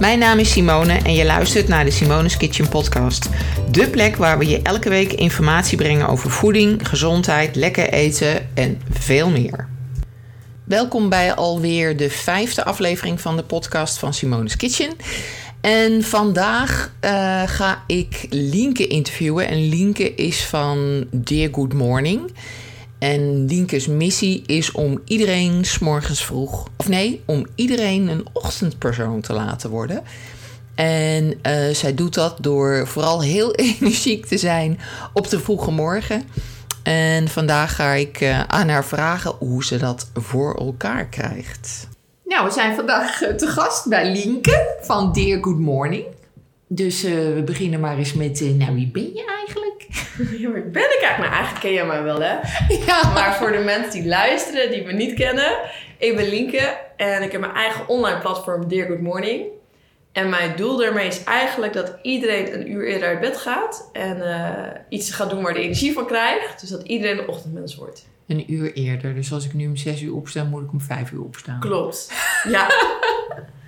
Mijn naam is Simone en je luistert naar de Simone's Kitchen podcast. De plek waar we je elke week informatie brengen over voeding, gezondheid, lekker eten en veel meer. Welkom bij alweer de vijfde aflevering van de podcast van Simone's Kitchen. En vandaag uh, ga ik Lienke interviewen. En Lienke is van Dear Good Morning. En Lienkes missie is om iedereen s'morgens vroeg, of nee, om iedereen een ochtendpersoon te laten worden. En uh, zij doet dat door vooral heel energiek te zijn op de vroege morgen. En vandaag ga ik uh, aan haar vragen hoe ze dat voor elkaar krijgt. Nou, we zijn vandaag te gast bij Lienke van Dear Good Morning. Dus we beginnen maar eens met, nou wie ben je eigenlijk? Ja, ben ik eigenlijk? Nou, eigenlijk ken je mij wel, hè? Ja. Maar voor de mensen die luisteren, die me niet kennen. Ik ben Lienke en ik heb mijn eigen online platform Dear Good Morning. En mijn doel daarmee is eigenlijk dat iedereen een uur eerder uit bed gaat. En uh, iets gaat doen waar de energie van krijgt. Dus dat iedereen een ochtendmens wordt. Een uur eerder. Dus als ik nu om zes uur opsta, moet ik om vijf uur opstaan. Klopt. Ja.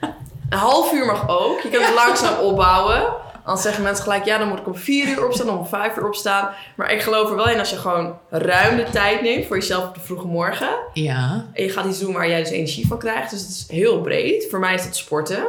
een half uur mag ook. Je kan het langzaam opbouwen. Dan zeggen mensen gelijk, ja, dan moet ik om vier uur opstaan, of om vijf uur opstaan. Maar ik geloof er wel in als je gewoon ruim de tijd neemt voor jezelf op de vroege morgen. Ja. En je gaat iets doen waar jij dus energie van krijgt. Dus het is heel breed. Voor mij is het sporten.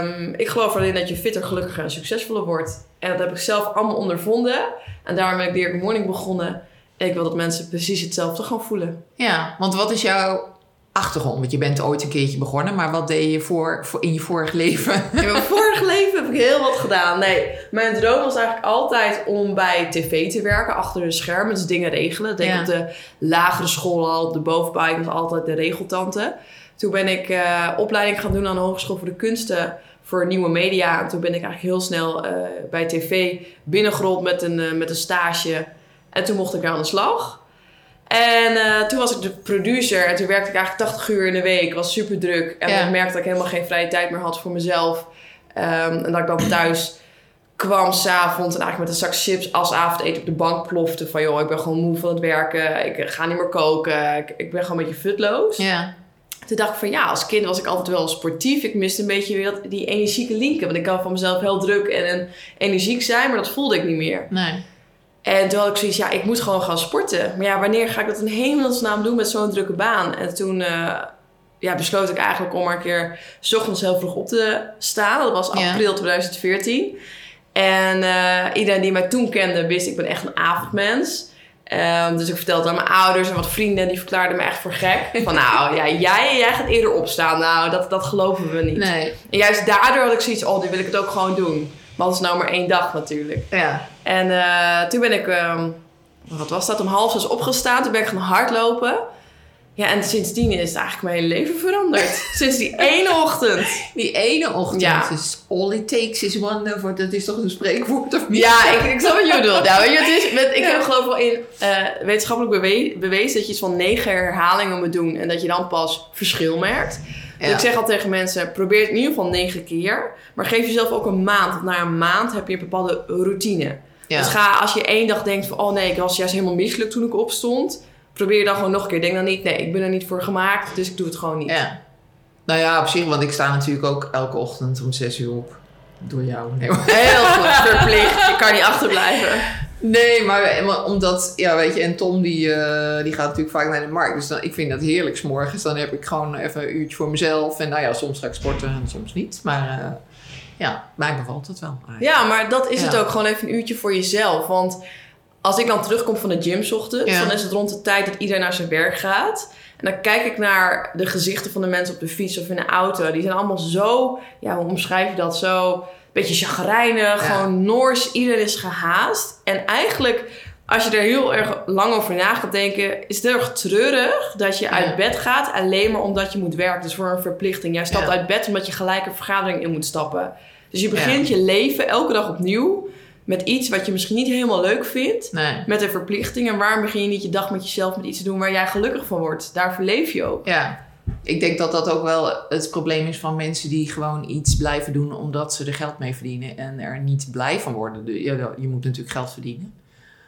Um, ik geloof erin dat je fitter, gelukkiger en succesvoller wordt. En dat heb ik zelf allemaal ondervonden. En daarom ben ik weer Morning begonnen. En ik wil dat mensen precies hetzelfde gaan voelen. Ja, want wat is jouw achtergrond? Want je bent ooit een keertje begonnen, maar wat deed je voor, voor in je vorige leven? In mijn vorige leven heb ik heel wat gedaan. Nee, mijn droom was eigenlijk altijd om bij tv te werken, achter de schermen, dus dingen regelen. Ik denk ja. op de lagere school al, op de bovenbouw, ik was altijd de regeltante. Toen ben ik uh, opleiding gaan doen aan de Hogeschool voor de Kunsten voor nieuwe media. En toen ben ik eigenlijk heel snel uh, bij tv binnengerold met een, uh, met een stage. En toen mocht ik aan de slag. En uh, toen was ik de producer en toen werkte ik eigenlijk 80 uur in de week. was super druk. En ja. ik merkte dat ik helemaal geen vrije tijd meer had voor mezelf. Um, en dat ik dan thuis kwam s'avonds en eigenlijk met een zak chips als avondeten op de bank plofte. Van joh, ik ben gewoon moe van het werken. Ik ga niet meer koken. Ik, ik ben gewoon een beetje futloos. Ja. Toen dacht ik van ja, als kind was ik altijd wel sportief. Ik miste een beetje weer die energieke linken. Want ik kan van mezelf heel druk en, en energiek zijn, maar dat voelde ik niet meer. Nee. En toen had ik zoiets, ja, ik moet gewoon gaan sporten. Maar ja, wanneer ga ik dat in hemelsnaam doen met zo'n drukke baan? En toen uh, ja, besloot ik eigenlijk om maar een keer s ochtends heel vroeg op te staan. Dat was april ja. 2014. En uh, iedereen die mij toen kende, wist ik ben echt een avondmens. Um, dus ik vertelde aan mijn ouders en wat vrienden, die verklaarden me echt voor gek. Van nou, ja, jij, jij gaat eerder opstaan. Nou, dat, dat geloven we niet. Nee. En juist daardoor had ik zoiets, oh, nu wil ik het ook gewoon doen. Maar dat is nou maar één dag natuurlijk. Ja. En uh, toen ben ik, um, wat was dat, om half zes opgestaan. Toen ben ik gaan hardlopen. Ja, en sindsdien is het eigenlijk mijn hele leven veranderd. Sinds die ene ochtend. Die ene ochtend. Ja. Dus all it takes is one for, dat is toch een spreekwoord of niet? Ja, ik, ik snap wat je bedoelt. Nou, weet je, het is, met, ik ja. heb geloof wel in uh, wetenschappelijk bewe bewezen dat je iets van negen herhalingen moet doen. En dat je dan pas verschil merkt. Ja. Dus ik zeg al tegen mensen, probeer het in ieder geval negen keer. Maar geef jezelf ook een maand. Want na een maand heb je een bepaalde routine. Ja. Dus ga als je één dag denkt van... oh nee, ik was juist helemaal misselijk toen ik opstond. Probeer dan gewoon nog een keer. Denk dan niet, nee, ik ben er niet voor gemaakt. Dus ik doe het gewoon niet. Ja. Nou ja, op zich, want ik sta natuurlijk ook elke ochtend om zes uur op. Door jou. Nee, Heel goed, verplicht. Je kan niet achterblijven. Nee, maar, maar, omdat, ja, weet je, en Tom die, uh, die gaat natuurlijk vaak naar de markt. Dus dan, ik vind dat heerlijk s'morgens. Dan heb ik gewoon even een uurtje voor mezelf. En nou ja, soms ga ik sporten en soms niet. Maar uh, ja, mij bevalt het wel. Eigenlijk. Ja, maar dat is ja. het ook gewoon even een uurtje voor jezelf. Want als ik dan terugkom van de gym ochtends, ja. dan is het rond de tijd dat iedereen naar zijn werk gaat. En dan kijk ik naar de gezichten van de mensen op de fiets of in de auto. Die zijn allemaal zo, ja, hoe omschrijf je dat? Zo beetje chagrijnig, ja. gewoon noors. Iedereen is gehaast. En eigenlijk, als je er heel erg lang over na gaat denken, is het heel erg treurig dat je ja. uit bed gaat alleen maar omdat je moet werken. Dus voor een verplichting. Jij stapt ja. uit bed omdat je gelijk een vergadering in moet stappen. Dus je begint je leven elke dag opnieuw met iets wat je misschien niet helemaal leuk vindt. Nee. Met een verplichting. En waarom begin je niet je dag met jezelf met iets te doen waar jij gelukkig van wordt? Daar verleef je ook. Ja. Ik denk dat dat ook wel het probleem is van mensen die gewoon iets blijven doen omdat ze er geld mee verdienen en er niet blij van worden. Je, je moet natuurlijk geld verdienen.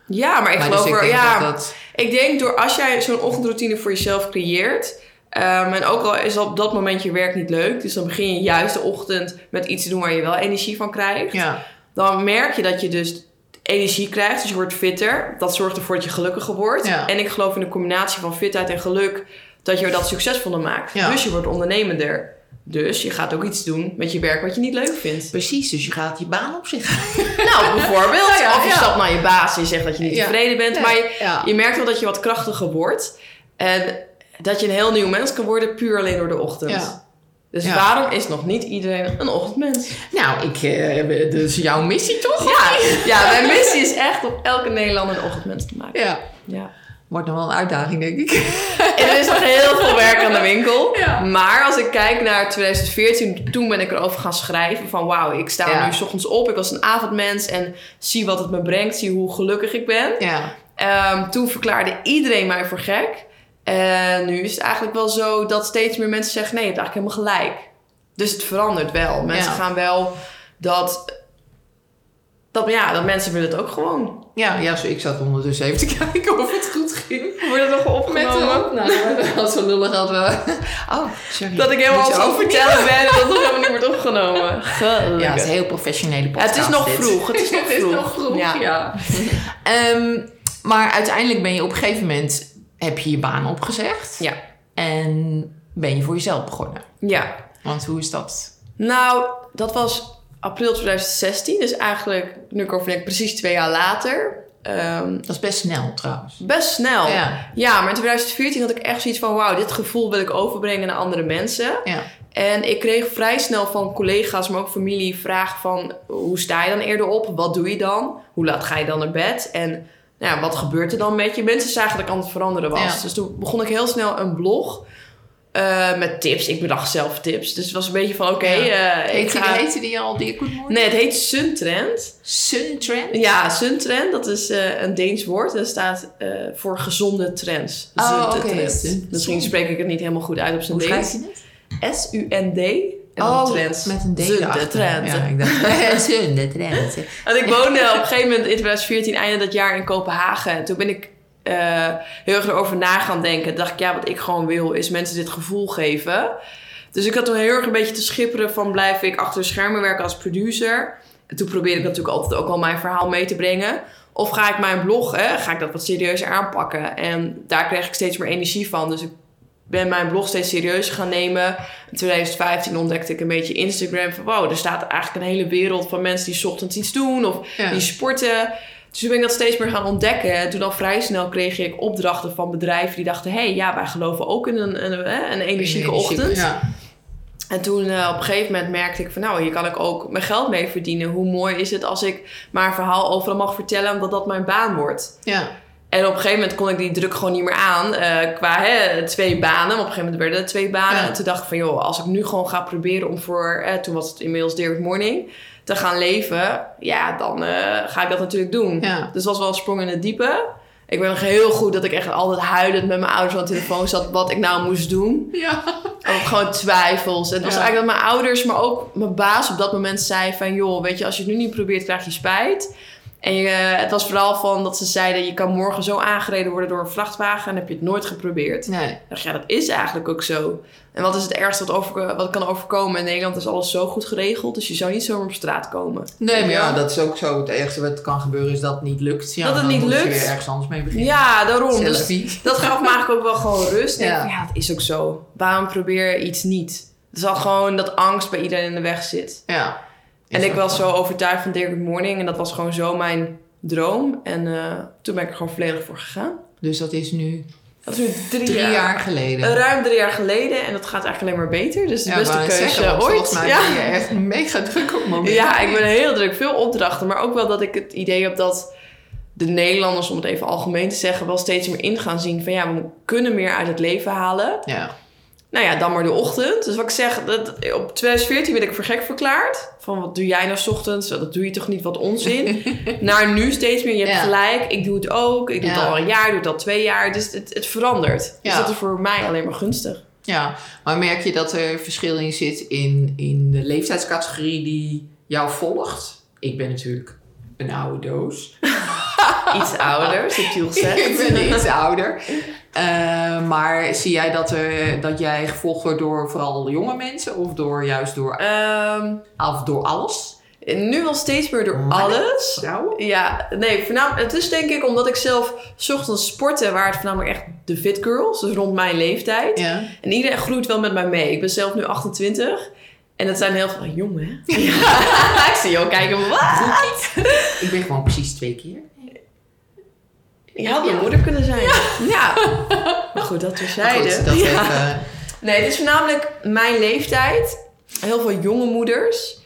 Ja, maar ik maar geloof dus ik er, denk ja, dat dat... ik denk door als jij zo'n ochtendroutine voor jezelf creëert, Ehm, en ook al is op dat moment je werk niet leuk, dus dan begin je juist de ochtend met iets te doen waar je wel energie van krijgt. Ja. Dan merk je dat je dus energie krijgt, dus je wordt fitter. Dat zorgt ervoor dat je gelukkiger wordt. Ja. En ik geloof in de combinatie van fitheid en geluk dat je dat succesvoller maakt. Ja. Dus je wordt ondernemender. Dus je gaat ook iets doen met je werk wat je niet leuk vindt. Precies, dus je gaat je baan opzeggen. Nou, bijvoorbeeld. Ja, ja, of je stapt naar je baas en je zegt dat je niet tevreden bent. Maar je, je merkt wel dat je wat krachtiger wordt. En dat je een heel nieuw mens kan worden puur alleen door de ochtend. Dus Ja. waarom is nog niet iedereen een ochtendmens? Nou, ik, dat is jouw missie toch? Ja, ja, mijn missie is echt om elke Nederlander een ochtendmens te maken. Ja. Ja. Wordt nog wel een uitdaging, denk ik. Er is nog heel veel werk aan de winkel. Ja. Maar als ik kijk naar 2014, toen ben ik erover gaan schrijven van wauw, ik sta Ja. nu 's ochtends op. Ik was een avondmens en zie wat het me brengt, zie hoe gelukkig ik ben. Ja. Ehm, toen verklaarde iedereen mij voor gek. En nu is het eigenlijk wel zo dat steeds meer mensen zeggen: nee, je hebt eigenlijk helemaal gelijk. Dus het verandert wel. Mensen Ja. gaan wel dat, dat. Ja, dat mensen willen het ook gewoon. Ja, ja zo, ik zat ondertussen even te kijken of het goed ging. Wordt het nog opgenomen? Nou, dat was zo lullig dat we... Oh, sorry. Dat ik helemaal over- vertellen ben en dat het nog helemaal niet wordt opgenomen. Gelukkig. Ja, het is een heel professionele Ja, podcast. het is nog dit. vroeg. Het is nog Het is vroeg. nog vroeg, Ja. ja. Ehm, maar uiteindelijk ben je op een gegeven moment... heb je je baan opgezegd. Ja. En ben je voor jezelf begonnen. Ja. Want hoe is dat? Nou, dat was april 2016. Dus eigenlijk, nu ik over precies twee jaar later. Ehm, Dat is best snel trouwens. best snel. Ja. Ja, maar in 2014 had ik echt zoiets van... wauw, dit gevoel wil ik overbrengen naar andere mensen. Ja. En ik kreeg vrij snel van collega's, maar ook familie... vragen van, hoe sta je dan eerder op? Wat doe je dan? Hoe laat ga je dan naar bed? En nou ja, wat gebeurt er dan met je? Mensen zagen dat ik aan het veranderen was. Ja. Dus toen begon ik heel snel een blog... eh, met tips. Ik bedacht zelf tips. Dus het was een beetje van, oké... Ja. eh, ik ga... heette die al die Morning? Nee, het heet Suntrend. Suntrend? Ja, Suntrend, dat is eh, een Deens woord. Dat staat voor gezonde trends. Oh, oké. Misschien spreek ik het niet helemaal goed uit op zijn Hoe schrijf Deens. je het? S-U-N-D. En dan trends. met een D Sunde erachter. trends. Ja, ik dacht, trends. Want ik woonde op een gegeven moment in 2014, einde dat jaar in Kopenhagen. En toen ben ik eh, heel erg erover na gaan denken. Toen dacht ik, ja, wat ik gewoon wil, is mensen dit gevoel geven. Dus ik had toen heel erg een beetje te schipperen van blijf ik achter de schermen werken als producer. En toen probeerde ik natuurlijk altijd ook al mijn verhaal mee te brengen. Of ga ik mijn blog, hè, ga ik dat wat serieuzer aanpakken? En daar kreeg ik steeds meer energie van. Dus ik ben mijn blog steeds serieuzer gaan nemen. In 2015 ontdekte ik een beetje Instagram. Van wow, er staat eigenlijk een hele wereld van mensen die 's ochtends iets doen. Of Ja. die sporten. Dus toen ben ik dat steeds meer gaan ontdekken. En toen al vrij snel kreeg ik opdrachten van bedrijven die dachten... hé, hey, ja, wij geloven ook in een, een, een, een energieke ochtend. Ja. En toen eh, op een gegeven moment merkte ik van... nou, hier kan ik ook mijn geld mee verdienen. Hoe mooi is het als ik maar een verhaal overal mag vertellen... omdat dat mijn baan wordt. ja. En op een gegeven moment kon ik die druk gewoon niet meer aan. eh, qua hè, twee banen. Maar op een gegeven moment werden het twee banen. Ja. En toen dacht ik van, joh, als ik nu gewoon ga proberen om voor... eh, toen was het inmiddels Derek Morning... te gaan leven. Ja, dan eh, ga ik dat natuurlijk doen. Ja. Dus dat was wel een sprong in het diepe. Ik weet nog heel goed dat ik echt altijd huilend met mijn ouders aan de telefoon zat... wat ik nou moest doen. Ja. Ook gewoon twijfels. En het was Ja. eigenlijk dat mijn ouders, maar ook mijn baas op dat moment zei van... joh, weet je, als je het nu niet probeert, krijg je spijt. En je, het was vooral van dat ze zeiden... je kan morgen zo aangereden worden door een vrachtwagen... en heb je het nooit geprobeerd. Nee. Ik dacht, ja, dat is eigenlijk ook zo. En wat is het ergste wat, over, wat kan overkomen? In Nederland is alles zo goed geregeld... dus je zou niet zomaar op straat komen. Nee, maar ja, dat is ook zo. Het ergste wat kan gebeuren is dat het niet lukt. Ja, Dat het niet moet je lukt. weer ergens anders mee beginnen. Ja, daarom. Dus dat gaf me eigenlijk ook wel gewoon rust. Ja. denk ja, dat is ook zo. Waarom probeer je iets niet? Het is al gewoon dat angst bij iedereen in de weg zit. Ja. En ik was zo overtuigd van Good Morning. En dat was gewoon zo mijn droom. En eh, toen ben ik er gewoon volledig voor gegaan. Dus dat is nu Dat is nu drie, drie jaar. jaar geleden. Eh, Ruim drie jaar geleden. En dat gaat eigenlijk alleen maar beter. Dus de Ja, beste keuze zeggen, ooit. Volgens mij ja. ben je echt mega druk op het moment. ja, ik ben heel druk. Veel opdrachten. Maar ook wel dat ik het idee heb dat de Nederlanders, om het even algemeen te zeggen, wel steeds meer in gaan zien van ja, we kunnen meer uit het leven halen. Ja. Nou ja, dan maar de ochtend. Dus wat ik zeg, dat, op 2014 werd ik voor gek verklaard. Van wat doe jij nou 's ochtends? Dat doe je toch niet, wat onzin. Naar nu steeds meer, je hebt Ja. gelijk. Ik doe het ook. Ik doe Ja. het al een jaar, doe het al twee jaar. Dus het, het verandert. Dus Ja. dat is voor mij alleen maar gunstig. ja, maar merk je dat er verschil in zit in, in de leeftijdscategorie die jou volgt? Ik ben natuurlijk een oude doos. iets ouder, subtiel gezegd. ik ben iets ouder. Uh, maar zie jij dat, er, dat jij gevolgd wordt door vooral jonge mensen? Of door juist door, Um, of door alles? nu wel steeds meer door alles. Ja, nee, voornamelijk, het is denk ik omdat ik zelf ochtends sporten, waar het voornamelijk echt de fit girls, dus rond mijn leeftijd. Ja. En iedereen groeit wel met mij mee. Ik ben zelf nu 28. En dat zijn heel veel jongen? Ja, ik zie jou kijken, wat? Ik ben gewoon precies twee keer. Je had mijn moeder kunnen zijn. Ja. Maar goed, dat terzijde. goed, dat Ja. even... Nee, het is voornamelijk mijn leeftijd. Heel veel jonge moeders.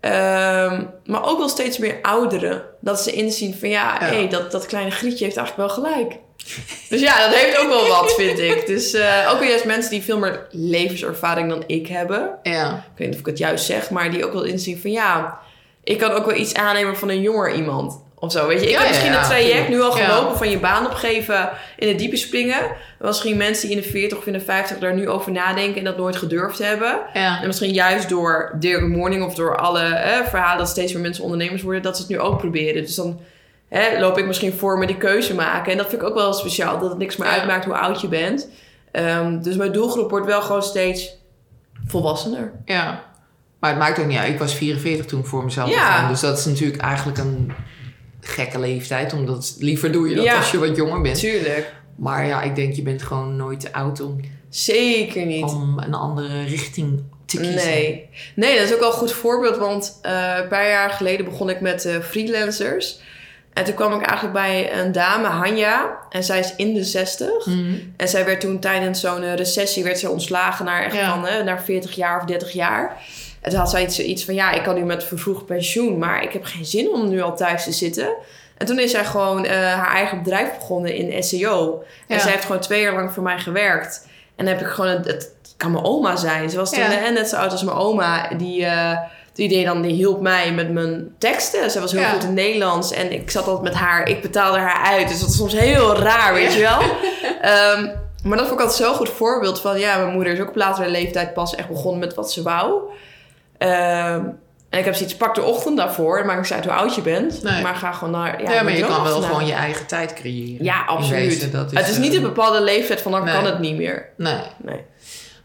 Ehm, maar ook wel steeds meer ouderen. Dat ze inzien van ja, Ja. hé, dat, dat kleine grietje heeft eigenlijk wel gelijk. Dus ja, dat heeft ook wel wat, vind ik. Dus eh, ook wel juist mensen die veel meer levenservaring dan ik hebben. Ja. Ik weet niet of ik het juist zeg, maar die ook wel inzien van ja, ik kan ook wel iets aannemen van een jonger iemand. Of zo, weet je. Ik Ja, heb misschien een traject nu al gelopen van je baan opgeven in het diepe springen. Er Misschien mensen die in de 40 of in de 50 daar nu over nadenken en dat nooit gedurfd hebben. En misschien juist door Dear Good Morning of door alle eh, verhalen dat steeds meer mensen ondernemers worden, dat ze het nu ook proberen. Dus dan hè, loop ik misschien voor me die keuze maken. En dat vind ik ook wel speciaal, dat het niks meer uitmaakt hoe oud je bent. Ehm, dus mijn doelgroep wordt wel gewoon steeds volwassener. Ja. Maar het maakt ook niet uit. Ik was 44 toen ik voor mezelf Ja. begon. Dus dat is natuurlijk eigenlijk een gekke leeftijd. Omdat liever doe je dat Ja. als je wat jonger bent. Tuurlijk. Maar ja, ik denk je bent gewoon nooit te oud om, Zeker niet. om een andere richting te kiezen. Nee. nee, dat is ook wel een goed voorbeeld. Want eh, een paar jaar geleden begon ik met eh, freelancers. En toen kwam ik eigenlijk bij een dame, Hanja. En zij is in de 60. Mhm. En zij werd toen tijdens zo'n eh, recessie werd ze ontslagen naar, echt Ja. van, eh, naar 40 jaar of 30 jaar. En toen had zij iets, iets van, ja, ik kan nu met vervroegd pensioen, maar ik heb geen zin om nu al thuis te zitten. En toen is zij gewoon eh, haar eigen bedrijf begonnen in SEO. En Ja. zij heeft gewoon twee jaar lang voor mij gewerkt. En dan heb ik gewoon, het, het kan mijn oma zijn. Ze was toen Ja. eh, net zo oud als mijn oma. Die, eh, die, deed dan, die hielp mij met mijn teksten. Ze was heel Ja. goed in Nederlands. En ik zat altijd met haar, ik betaalde haar uit. Dus dat is soms heel raar, weet je wel. Ehm, maar dat vond ik altijd zo'n goed voorbeeld van... Ja, mijn moeder is ook op latere leeftijd pas echt begonnen met wat ze wou. Ehm, en ik heb zoiets, pak de ochtend daarvoor. Het maakt niet uit hoe oud je bent. Nee. Maar ga gewoon naar... Ja, maar mijn je kan wel gewoon je eigen tijd creëren. Ja, absoluut. wezen, dat het is niet eh, een bepaalde leeftijd van dan nee. kan het niet meer. Nee. Nee.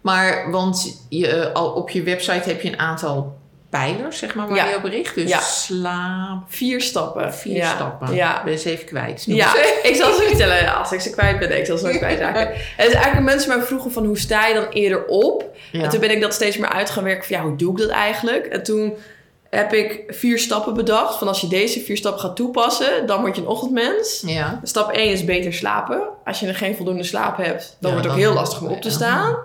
Maar, want je, eh, al op je website heb je een aantal pijlers, zeg maar, waar Ja. je op richt. Dus Ja. slaap, Vier stappen. vier ja. stappen. Ja. Ben je ze even kwijt. Ja, ik zal ze vertellen. Als ik ze kwijt ben, ik zal ze nooit kwijtraken. Het is eigenlijk mensen mij vroegen van hoe sta je dan eerder op? En toen ben ik dat steeds meer uit gaan werken van ja, hoe doe ik dat eigenlijk? En toen heb ik vier stappen bedacht. Van als je deze vier stappen gaat toepassen, dan word je een ochtendmens. Ja. Stap 1 is beter slapen. Als je er geen voldoende slaap hebt, dan Ja, wordt het ook heel lastig om op te staan.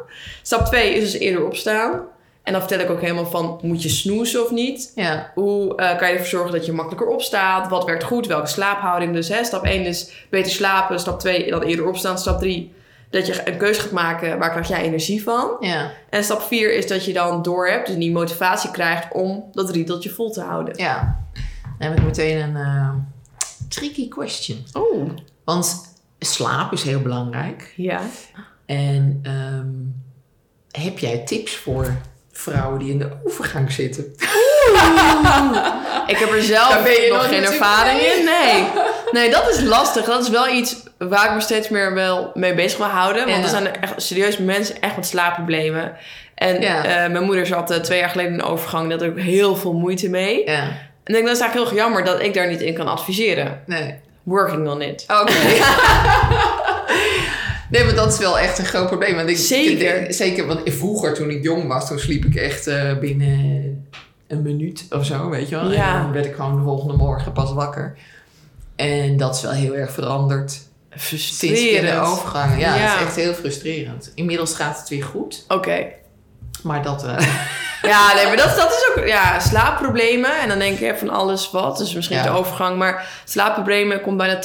Stap 2 is dus eerder opstaan. En dan vertel ik ook helemaal van, moet je snoezen of niet? Ja. Hoe eh, kan je ervoor zorgen dat je makkelijker opstaat? Wat werkt goed? Welke slaaphouding? Dus hè, stap 1 is beter slapen. Stap 2 dan eerder opstaan. Stap 3 dat je een keuze gaat maken. Waar krijg jij energie van? Ja. En stap 4 is dat je dan door hebt. Dus die motivatie krijgt om dat riedeltje vol te houden. Ja. Dan heb ik meteen een eh, tricky question. Oh. Want slaap is heel belangrijk. Ja. En ehm, heb jij tips voor vrouwen die in de overgang zitten? Ik heb er zelf nog geen ervaring in. Nee. Nee, dat is lastig. Dat is wel iets waar ik me steeds meer wel mee bezig wil houden. Want Ja. er zijn echt serieus mensen echt met slaapproblemen. En Ja. eh, mijn moeder zat eh, twee jaar geleden in een overgang. Daar had ik ook heel veel moeite mee. Ja. En ik denk, dat is eigenlijk heel jammer dat ik daar niet in kan adviseren. Nee. Working on it. Oké. nee, maar dat is wel echt een groot probleem. Want ik, Zeker. ik- zeker, want vroeger toen ik jong was, toen sliep ik echt eh, binnen een minuut of zo, weet je wel. Ja. En dan werd ik gewoon de volgende morgen pas wakker. En dat is wel heel erg veranderd. Sinds in de overgang. Ja, Ja. dat is echt heel frustrerend. Inmiddels gaat het weer goed. Oké. Maar dat... eh, Ja, nee, maar dat, dat is ook... Ja, slaapproblemen. En dan denk je van alles wat. Dus misschien Ja. de overgang. Maar slaapproblemen komt bijna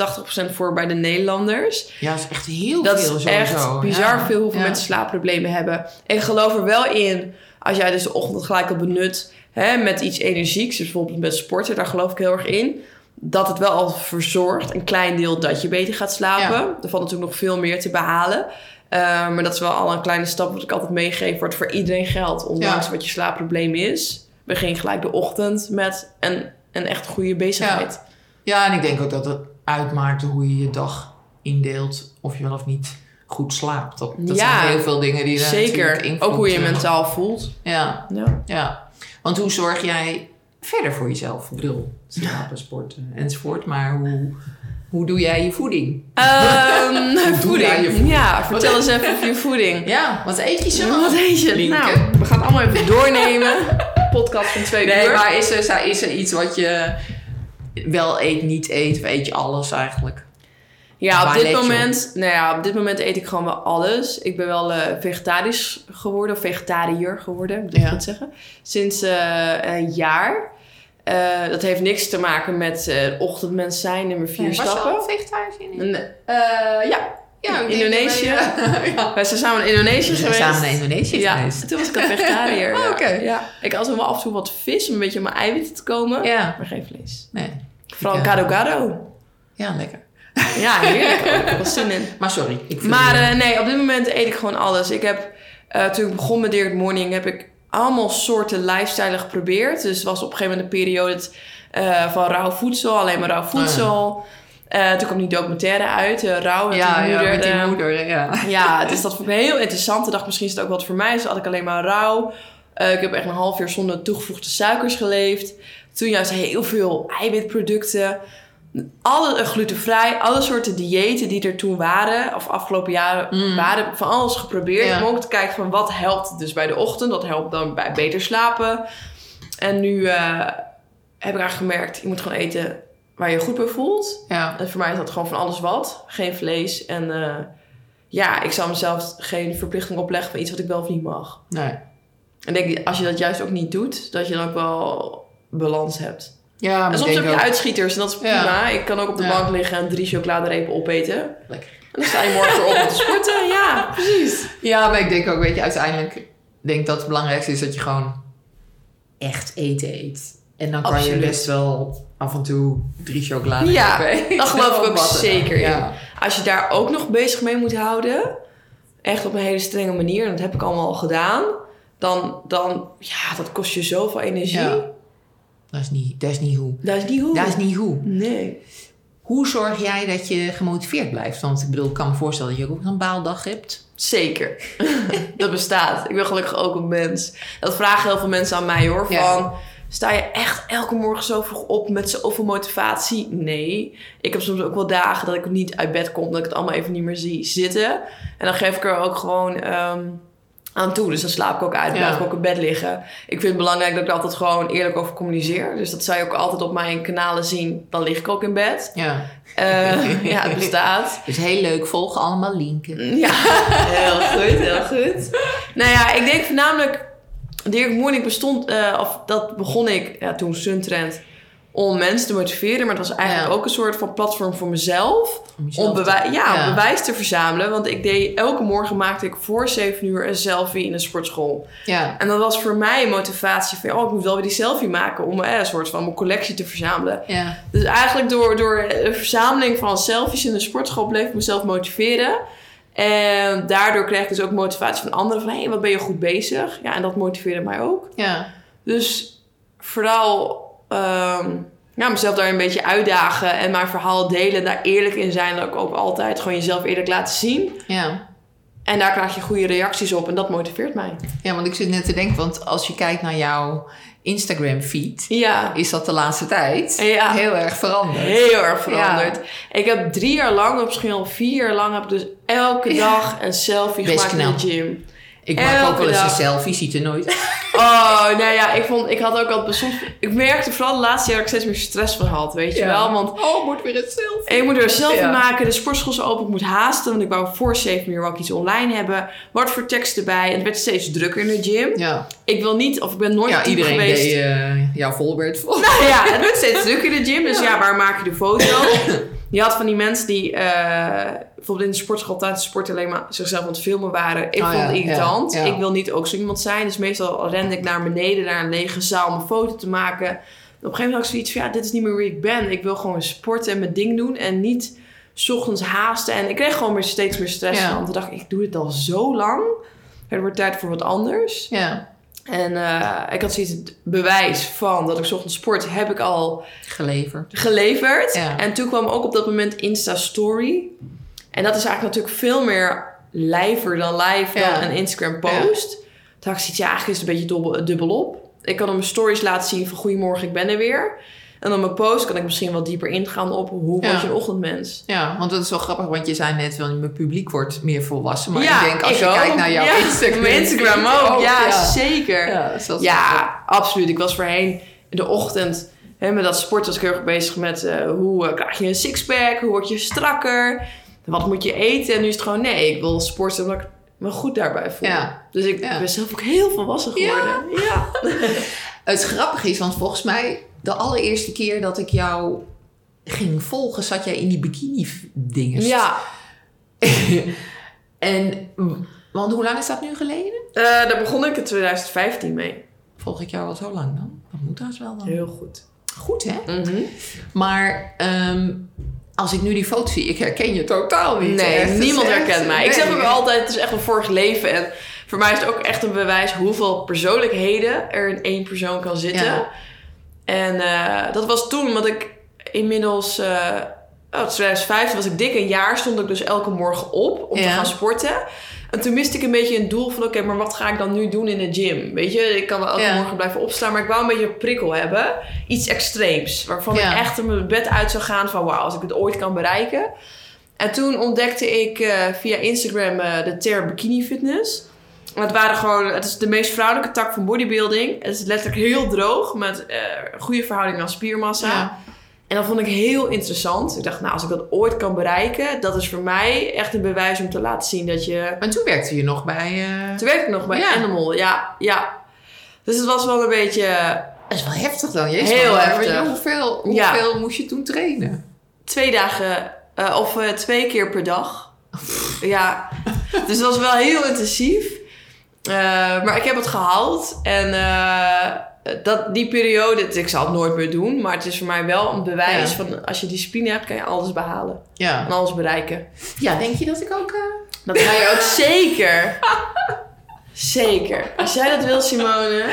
80% voor bij de Nederlanders. ja, dat is echt heel Dat veel is sowieso. echt bizar Ja. veel hoeveel Ja. mensen slaapproblemen hebben. En ik geloof er wel in, als jij dus de ochtend gelijk al benut hè, met iets energieks, dus bijvoorbeeld met sporten, daar geloof ik heel erg in. Dat het wel al verzorgt, een klein deel dat je beter gaat slapen. Ja. Er valt natuurlijk nog veel meer te behalen. Uh, maar dat is wel al een kleine stap wat ik altijd meegeef, wat voor iedereen geldt. Ondanks Ja. wat je slaapprobleem is. Begin gelijk de ochtend met een, een echt goede bezigheid. Ja, en ik denk ook dat het uitmaakt hoe je je dag indeelt. Of je wel of niet goed slaapt. Dat, dat Ja, zijn heel veel dingen die natuurlijk Zeker. Ook hoe je eh, mentaal voelt. Ja, Ja. ja. Want hoe zorg jij verder voor jezelf? Ik bedoel, slapen, sporten enzovoort. Maar hoe, hoe doe jij je voeding? Ehm, voeding. Ja, vertel eens even over je voeding. Ja, wat eet je zo? Wat eet je? Nou, we gaan het allemaal even doornemen. Podcast van twee Nee, uur. maar is er, is er iets wat je wel eet, niet eet? Of eet je alles eigenlijk? Ja, op dit moment, nou ja, op dit moment eet ik gewoon wel alles. Ik ben wel eh, vegetarisch geworden, of vegetariër geworden, moet ik Ja. goed zeggen. Sinds eh, een jaar. Eh, dat heeft niks te maken met eh ochtendmens zijn, nummer vier stappen. vegetarisch in? En, eh, ja, Ja, denk Indonesië. ja. wij zijn samen in Indonesië We zijn geweest. samen naar Indonesië ja, geweest. toen was ik al vegetariër. Oh, ja. oké. Ja. Ik had wel af en toe wat vis om een beetje op mijn eiwitten te komen. Ja. Maar geen vlees. Nee. Vooral gado gado. Ja, lekker. Ja, heerlijk. Ik heb zin in. Maar sorry. Ik Maar in. eh, nee, op dit moment eet ik gewoon alles. Ik heb, eh, toen ik begon met Direct Morning, heb ik allemaal soorten lifestyle geprobeerd. Dus het was op een gegeven moment een periode eh, van rauw voedsel, alleen maar rauw voedsel. Eh, toen kwam die documentaire uit, eh, Rauw met ja, die ja, moeder. met die moeder, ja. ja, dus dat vond ik heel interessant. Ik dacht, misschien is het ook wat voor mij. Dus had ik alleen maar rauw. Ik heb echt een half jaar zonder toegevoegde suikers geleefd. Toen juist heel veel eiwitproducten. Alle eh, glutenvrij, alle soorten diëten die er toen waren, of afgelopen jaren Mm. waren, van alles geprobeerd. Ja. Om ook te kijken van wat helpt dus bij de ochtend. Dat helpt dan bij beter slapen. En nu eh, heb ik eigenlijk gemerkt, je moet gewoon eten waar je je goed bij voelt. Ja. En voor mij is dat gewoon van alles wat. Geen vlees. En eh, ja, ik zal mezelf geen verplichting opleggen van iets wat ik wel of niet mag. Nee. En ik denk, als je dat juist ook niet doet, dat je dan ook wel balans hebt. Ja, en soms heb je ook- uitschieters en dat is prima. Ik kan ook op de bank liggen en drie chocoladerepen opeten. En Lekker. dan sta je morgen op om te sporten. Ja, precies. Ja, maar ik denk ook, weet je, uiteindelijk denk ik dat het belangrijkste is dat je gewoon echt eten eet. En dan kan je best wel af en toe drie chocolade Ja, dat geloof ik ook zeker in. Ja. Als je daar ook nog bezig mee moet houden, echt op een hele strenge manier, en dat heb ik allemaal al gedaan, dan, dan ja, dat kost je zoveel energie. Ja. Dat is niet, dat is niet hoe. Dat is niet goed. Dat is niet hoe. Nee. Hoe zorg jij dat je gemotiveerd blijft? Want ik bedoel, ik kan me voorstellen dat je ook een baaldag hebt. Zeker. dat bestaat. Ik ben gelukkig ook een mens. Dat vragen heel veel mensen aan mij hoor. Van, Ja. sta je echt elke morgen zo vroeg op met zoveel motivatie? Nee. Ik heb soms ook wel dagen dat ik niet uit bed kom. Dat ik het allemaal even niet meer zie zitten. En dan geef ik er ook gewoon ehm, aan toe. Dus dan slaap ik ook uit. Blijf ik ook in bed liggen. Ik vind het belangrijk dat ik er altijd gewoon eerlijk over communiceer. Dus dat zou je ook altijd op mijn kanalen zien. Dan lig ik ook in bed. Ja. Eh, ja, het bestaat. Dus heel leuk, volg allemaal linken. Ja, heel goed, heel goed. Nou ja, ik denk voornamelijk... Dirk Morning bestond... eh, of dat begon ik ja, toen Suntrend... om mensen te motiveren. Maar het was eigenlijk Ja. ook een soort van platform voor mezelf. Om bewij- ja, Ja. om bewijs te verzamelen. Want ik deed... Elke morgen maakte ik voor 7 uur een selfie in een sportschool. Ja. En dat was voor mij een motivatie van... Oh, ik moet wel weer die selfie maken... om eh, een soort van mijn collectie te verzamelen. Ja. Dus eigenlijk door, door de verzameling van selfies in de sportschool bleef ik mezelf motiveren. En daardoor kreeg ik dus ook motivatie van anderen van hé, hey, wat ben je goed bezig? Ja, en dat motiveerde mij ook. Ja. Dus vooral ehm, ja, mezelf daar een beetje uitdagen en mijn verhaal delen, daar eerlijk in zijn. Dat ik ook altijd gewoon jezelf eerlijk laten zien. Ja. En daar krijg je goede reacties op en dat motiveert mij. Ja, want ik zit net te denken, want als je kijkt naar jouw Instagram-feed, Ja, is dat de laatste tijd Ja. heel erg veranderd. Heel erg veranderd. Ik heb drie jaar lang, of misschien al vier jaar lang, heb ik dus elke dag een selfie Best gemaakt in de gym. Ik maak Elke ook wel eens een selfie, ziet er nooit. Oh, nou ja, ik vond, ik had ook al soms, ik merkte vooral de laatste jaar dat ik steeds meer stress van had, weet je wel. Want Oh, moet weer een selfie. ik moet er een selfie Ja. maken, de sportschool is open, ik moet haasten, want ik wou voor 7 uur ook iets online hebben. Wat voor tekst erbij en het werd steeds drukker in de gym. Ja, Ik wil niet, of ik ben nooit ja iedereen geweest. deed uh, jouw Volbert vol. Nou ja, het werd steeds drukker in de gym. Dus ja, waar maak je de foto? Je had van die mensen die eh, bijvoorbeeld in de sportschool tijdens de sport alleen maar zichzelf aan het filmen waren. Ik Oh vond ja, het irritant. ja, ja. Ik wil niet ook zo iemand zijn. Dus meestal rende ik naar beneden, naar een lege zaal om een foto te maken. Op een gegeven moment had ik zoiets van, ja, dit is niet meer wie ik ben. Ik wil gewoon sporten en mijn ding doen en niet 's ochtends haasten. En ik kreeg gewoon weer steeds meer stress van. Toen dacht ik, ik doe dit al zo lang. Het wordt tijd voor wat anders. Ja, En eh, ik had zoiets, het bewijs van dat ik 's ochtends sport, heb ik al Geleverd. geleverd. Ja. En toen kwam ook op dat moment Insta Story. En dat is eigenlijk natuurlijk veel meer lijver dan live Ja. dan een Instagram post. Toen had ik zoiets, ja, eigenlijk is het een beetje dubbel, dubbel op. Ik kan op mijn stories laten zien van goedemorgen, ik ben er weer. En op mijn post kan ik misschien wat dieper ingaan op hoe Ja. word je een ochtendmens. Ja, want dat is wel grappig, want je zei net, wel, mijn publiek wordt meer volwassen. Maar ja, ik denk, als je ook. kijkt naar jouw Ja, Instagram... Mijn Instagram feed ook, ja, ja. zeker. Ja, dus Ja, absoluut. Ik was voorheen in de ochtend hè, met dat sport was ik heel erg bezig met eh, hoe eh, krijg je een sixpack, hoe word je strakker, wat moet je eten. En nu is het gewoon nee, ik wil sporten omdat ik me goed daarbij voel. Ja. Dus ik Ja. ben zelf ook heel volwassen geworden. Ja. Het grappige is, want volgens mij de allereerste keer dat ik jou ging volgen, zat jij in die bikini-dingen. Ja, en, want hoe lang is dat nu geleden? Eh, daar begon ik in 2015 mee. Volg ik jou al zo lang dan? Dat moet haast wel dan. Heel goed. Goed, hè? Mhm. Maar ehm, als ik nu die foto zie, ik herken je totaal niet. Nee, Echt, niemand echt- herkent mij. Ik zeg ook altijd, het is echt een vorig leven. En voor mij is het ook echt een bewijs hoeveel persoonlijkheden er in één persoon kan zitten. Ja. En eh, dat was toen, want ik inmiddels... eh oh, 2015 was ik dik een jaar, stond ik dus elke morgen op om te gaan sporten. En toen miste ik een beetje een doel van... oké, maar wat ga ik dan nu doen in de gym? Weet je, ik kan wel elke Ja. morgen blijven opstaan... maar ik wou een beetje een prikkel hebben. Iets extreems. Waarvan Ja. ik echt in mijn bed uit zou gaan van... wauw, als ik het ooit kan bereiken. En toen ontdekte ik eh, via Instagram eh, de Ter Bikini Fitness. Het waren gewoon, het is de meest vrouwelijke tak van bodybuilding. Het is letterlijk heel droog met eh goede verhouding aan spiermassa. Ja. En dat vond ik heel interessant. Ik dacht, nou, als ik dat ooit kan bereiken, dat is voor mij echt een bewijs om te laten zien dat je. Maar toen werkte je nog bij... eh, Toen werkte ik nog bij Ja. Animal, ja, ja. Dus het was wel een beetje Dat is wel heftig dan. Jezus, Heel heftig. Hoeveel, Ja. hoeveel moest je toen trainen? twee dagen eh, of eh, twee keer per dag. ja, dus dat was wel heel intensief. Maar ik heb het gehaald. En dat, die periode, ik zal het nooit meer doen. Maar het is voor mij wel een bewijs Ja. van als je discipline hebt, kan je alles behalen. Ja. En alles bereiken. Ja, denk je dat ik ook... eh, Dat ga je ook zeker. Zeker. Als jij dat wil, Simone.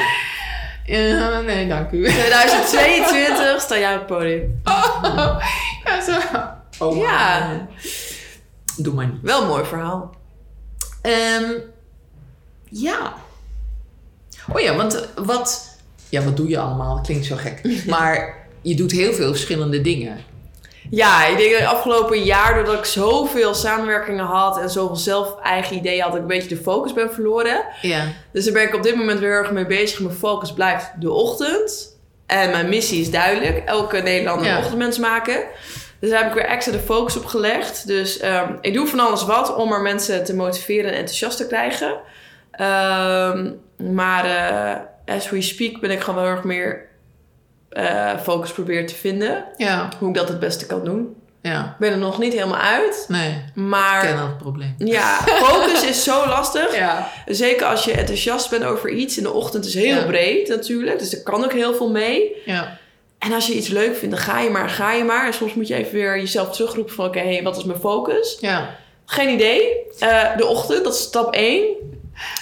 Nee, dank u. 2022 sta jij op het podium. ja, zo. Oh, Ja. maar. Doe maar niet. Wel een mooi verhaal. Ehm, ja. Oh ja, want eh, wat... Ja, wat doe je allemaal? Dat klinkt zo gek. Maar je doet heel veel verschillende dingen. Ja, ik denk dat het afgelopen jaar, doordat ik zoveel samenwerkingen had en zoveel zelf eigen ideeën had, ik een beetje de focus ben verloren. Ja. Dus daar ben ik op dit moment weer heel erg mee bezig. Mijn focus blijft de ochtend. En mijn missie is duidelijk. Elke Nederlander Ja. een ochtendmens maken. Dus daar heb ik weer extra de focus op gelegd. Dus ehm, ik doe van alles wat om er mensen te motiveren en enthousiast te krijgen. Ehm, maar eh, as we speak ben ik gewoon heel erg meer eh, focus proberen te vinden. Ja. Hoe ik dat het beste kan doen. Ja. Ik ben er nog niet helemaal uit. Nee, ik Maar ken dat probleem. ja, focus is zo lastig. Ja. Zeker als je enthousiast bent over iets. In de ochtend is heel Ja. breed natuurlijk. Dus er kan ook heel veel mee. Ja. En als je iets leuk vindt, dan ga je maar, ga je maar. En soms moet je even weer jezelf terugroepen van... Oké, hey, wat is mijn focus? Ja. Geen idee. Eh, de ochtend, dat is stap 1.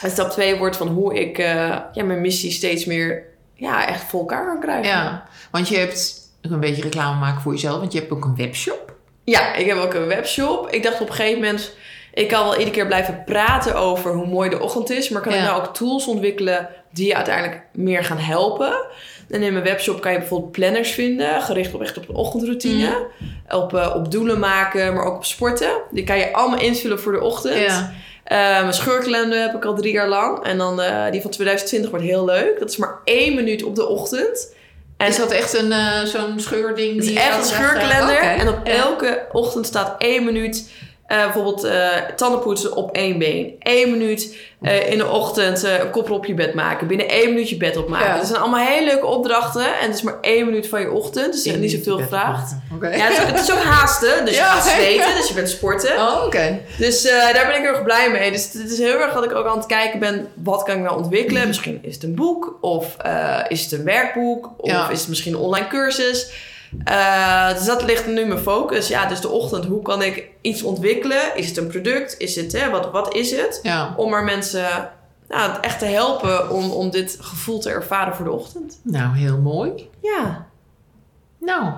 En stap 2 wordt van hoe ik eh, ja, mijn missie steeds meer... Ja, echt voor elkaar kan krijgen. Ja. Want je hebt... Een beetje reclame maken voor jezelf. Want je hebt ook een webshop. Ja, ik heb ook een webshop. Ik dacht op een gegeven moment... Ik kan wel iedere keer blijven praten over hoe mooi de ochtend is. Maar kan ik nou ook tools ontwikkelen die je uiteindelijk meer gaan helpen? En in mijn webshop kan je bijvoorbeeld planners vinden. Gericht op echt op een ochtendroutine. Op, eh, op doelen maken, maar ook op sporten. Die kan je allemaal invullen voor de ochtend. Ja. Eh, mijn scheurkalender heb ik al drie jaar lang. En dan eh, die van 2020 wordt heel leuk. Dat is maar één minuut op de ochtend. En is dat echt een, eh, zo'n scheurding? het is die echt een dan scheurkalender. En op Ja. elke ochtend staat één minuut. Eh, bijvoorbeeld eh tandenpoetsen op één been. Eén minuut eh, in de ochtend eh, een koppel op je bed maken. Binnen één minuut je bed opmaken. Ja. Dat zijn allemaal hele leuke opdrachten. En het is maar één minuut van je ochtend. Dus er is niet zoveel gevraagd. Ja, het is, ook, het is ook haasten. Dus Ja. je gaat zweten. Dus je bent sporten. Oh, oké. Dus eh, daar ben ik heel erg blij mee. Dus het is heel erg dat ik ook aan het kijken ben... wat kan ik nou ontwikkelen? Misschien is het een boek. Of eh, is het een werkboek. Of Ja. is het misschien een online cursus. Eh, dus dat ligt nu mijn focus. Ja, dus de ochtend. Hoe kan ik iets ontwikkelen? Is het een product? Is het, hè, wat, wat is het? Ja. Om er mensen nou, echt te helpen om, om dit gevoel te ervaren voor de ochtend. Nou, heel mooi. Ja. Nou,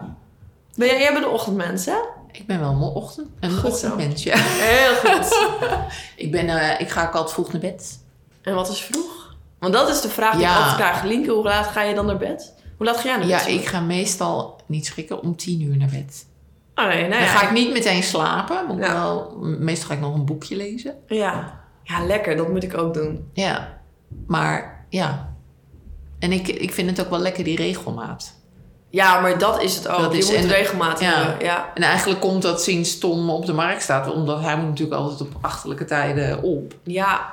Ben jij, jij bent een ochtendmens, hè? ik ben wel een ochtend, een Goed zo. ochtendmens, ja. Heel goed. Ik, ben, eh, ik ga ook altijd vroeg naar bed. En wat is vroeg? Want dat is de vraag die Ja. ik altijd krijg. Linke, hoe laat ga je dan naar bed? Hoe laat ga jij naar bed? Ja, ik ga meestal niet schrikken om tien uur naar bed. Oh nee, nee. Dan ga ik niet meteen slapen. Ja. wel, meestal ga ik nog een boekje lezen. Ja. ja, lekker. Dat moet ik ook doen. Ja, maar ja. En ik, ik vind het ook wel lekker, die regelmaat. Ja, maar dat is het ook. Dat is- moet en- regelmatig ja. Ja. En eigenlijk komt dat sinds Tom op de markt staat, omdat hij moet natuurlijk altijd op achterlijke tijden op. Ja.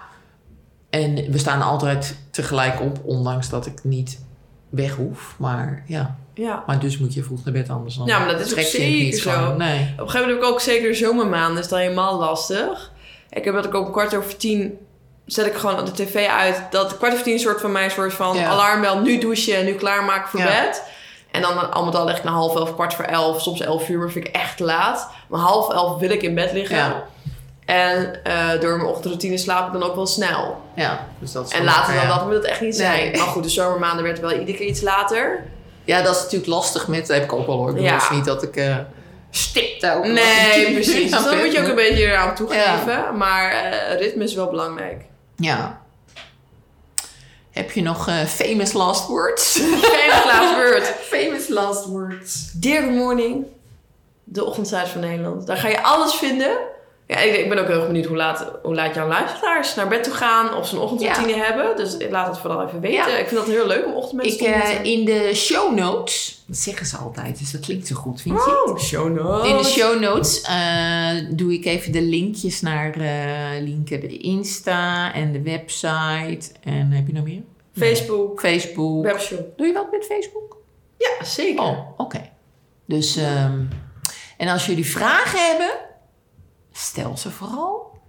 En we staan altijd tegelijk op, ondanks dat ik niet weg hoef. Maar ja, Ja. maar dus moet je vroeg naar bed anders dan. Ja, maar dat is ook zeker niet zo. Nee. Op een gegeven moment heb ik ook zeker de zomermaanden. is dat helemaal lastig. Ik heb dat ik om kwart over tien... zet ik gewoon de tv uit. Dat kwart over tien soort van mij soort van Ja. alarmbel. Nu douchen, nu klaarmaken voor Ja. bed. En dan al met al leg ik naar half elf, kwart voor elf. Soms elf uur, maar vind ik echt laat. Maar half elf wil ik in bed liggen. Ja. En eh, door mijn ochtendroutine slaap ik dan ook wel snel. Ja, dus dat is En later dan ja. dat moet het echt niet zijn. Nee. Maar goed, de zomermaanden werd wel iedere keer iets later. Ja, dat is natuurlijk lastig met, dat heb ik ook wel hoor. Ik Ja. niet dat ik eh stipt ook. Nee, precies. Dus dan moet je ook een beetje. eraan toegeven. Maar eh, ritme is wel belangrijk. Ja. Heb je nog famous last words? Geen laatste beurt. famous last words. Dear Good Morning. De ochtendsite van Nederland. Daar ga je alles vinden. Ja, ik, ik ben ook heel erg benieuwd hoe laat, hoe laat jouw luisteraars naar bed toe gaan. Of ze een ochtendroutine hebben. Dus laat het vooral even weten. Ja. Ik vind dat heel leuk om ochtendmensen Ik, te eh, ontmoeten. in de show notes, dat zeggen ze altijd, dus dat klinkt zo goed, vind je? Oh, show notes. In de show notes eh, doe ik even de linkjes naar eh linken de Insta en de website. En heb je nog meer? Facebook, Facebook. webshop. Doe je wat met Facebook? Ja, zeker. Oh, oké. Dus, ehm, en als jullie vragen hebben, stel ze vooral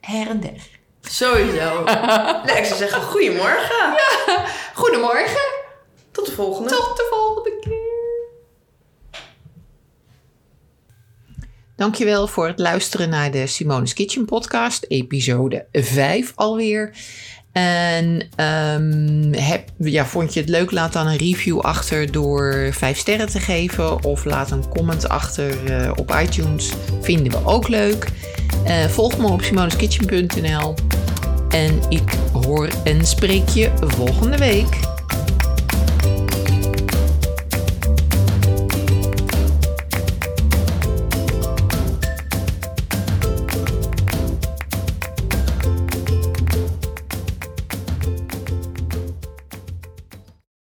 her en der. Sowieso. nee, ik zou zeggen, goedemorgen. Goedemorgen, Tot de volgende. tot de volgende keer. Dankjewel voor het luisteren naar de Simone's Kitchen podcast, episode 5 alweer. En ehm, heb, ja, vond je het leuk? Laat dan een review achter door 5 sterren te geven. Of laat een comment achter eh, op iTunes. Vinden we ook leuk. Eh, volg me op simoneskitchen.nl. En ik hoor en spreek je volgende week.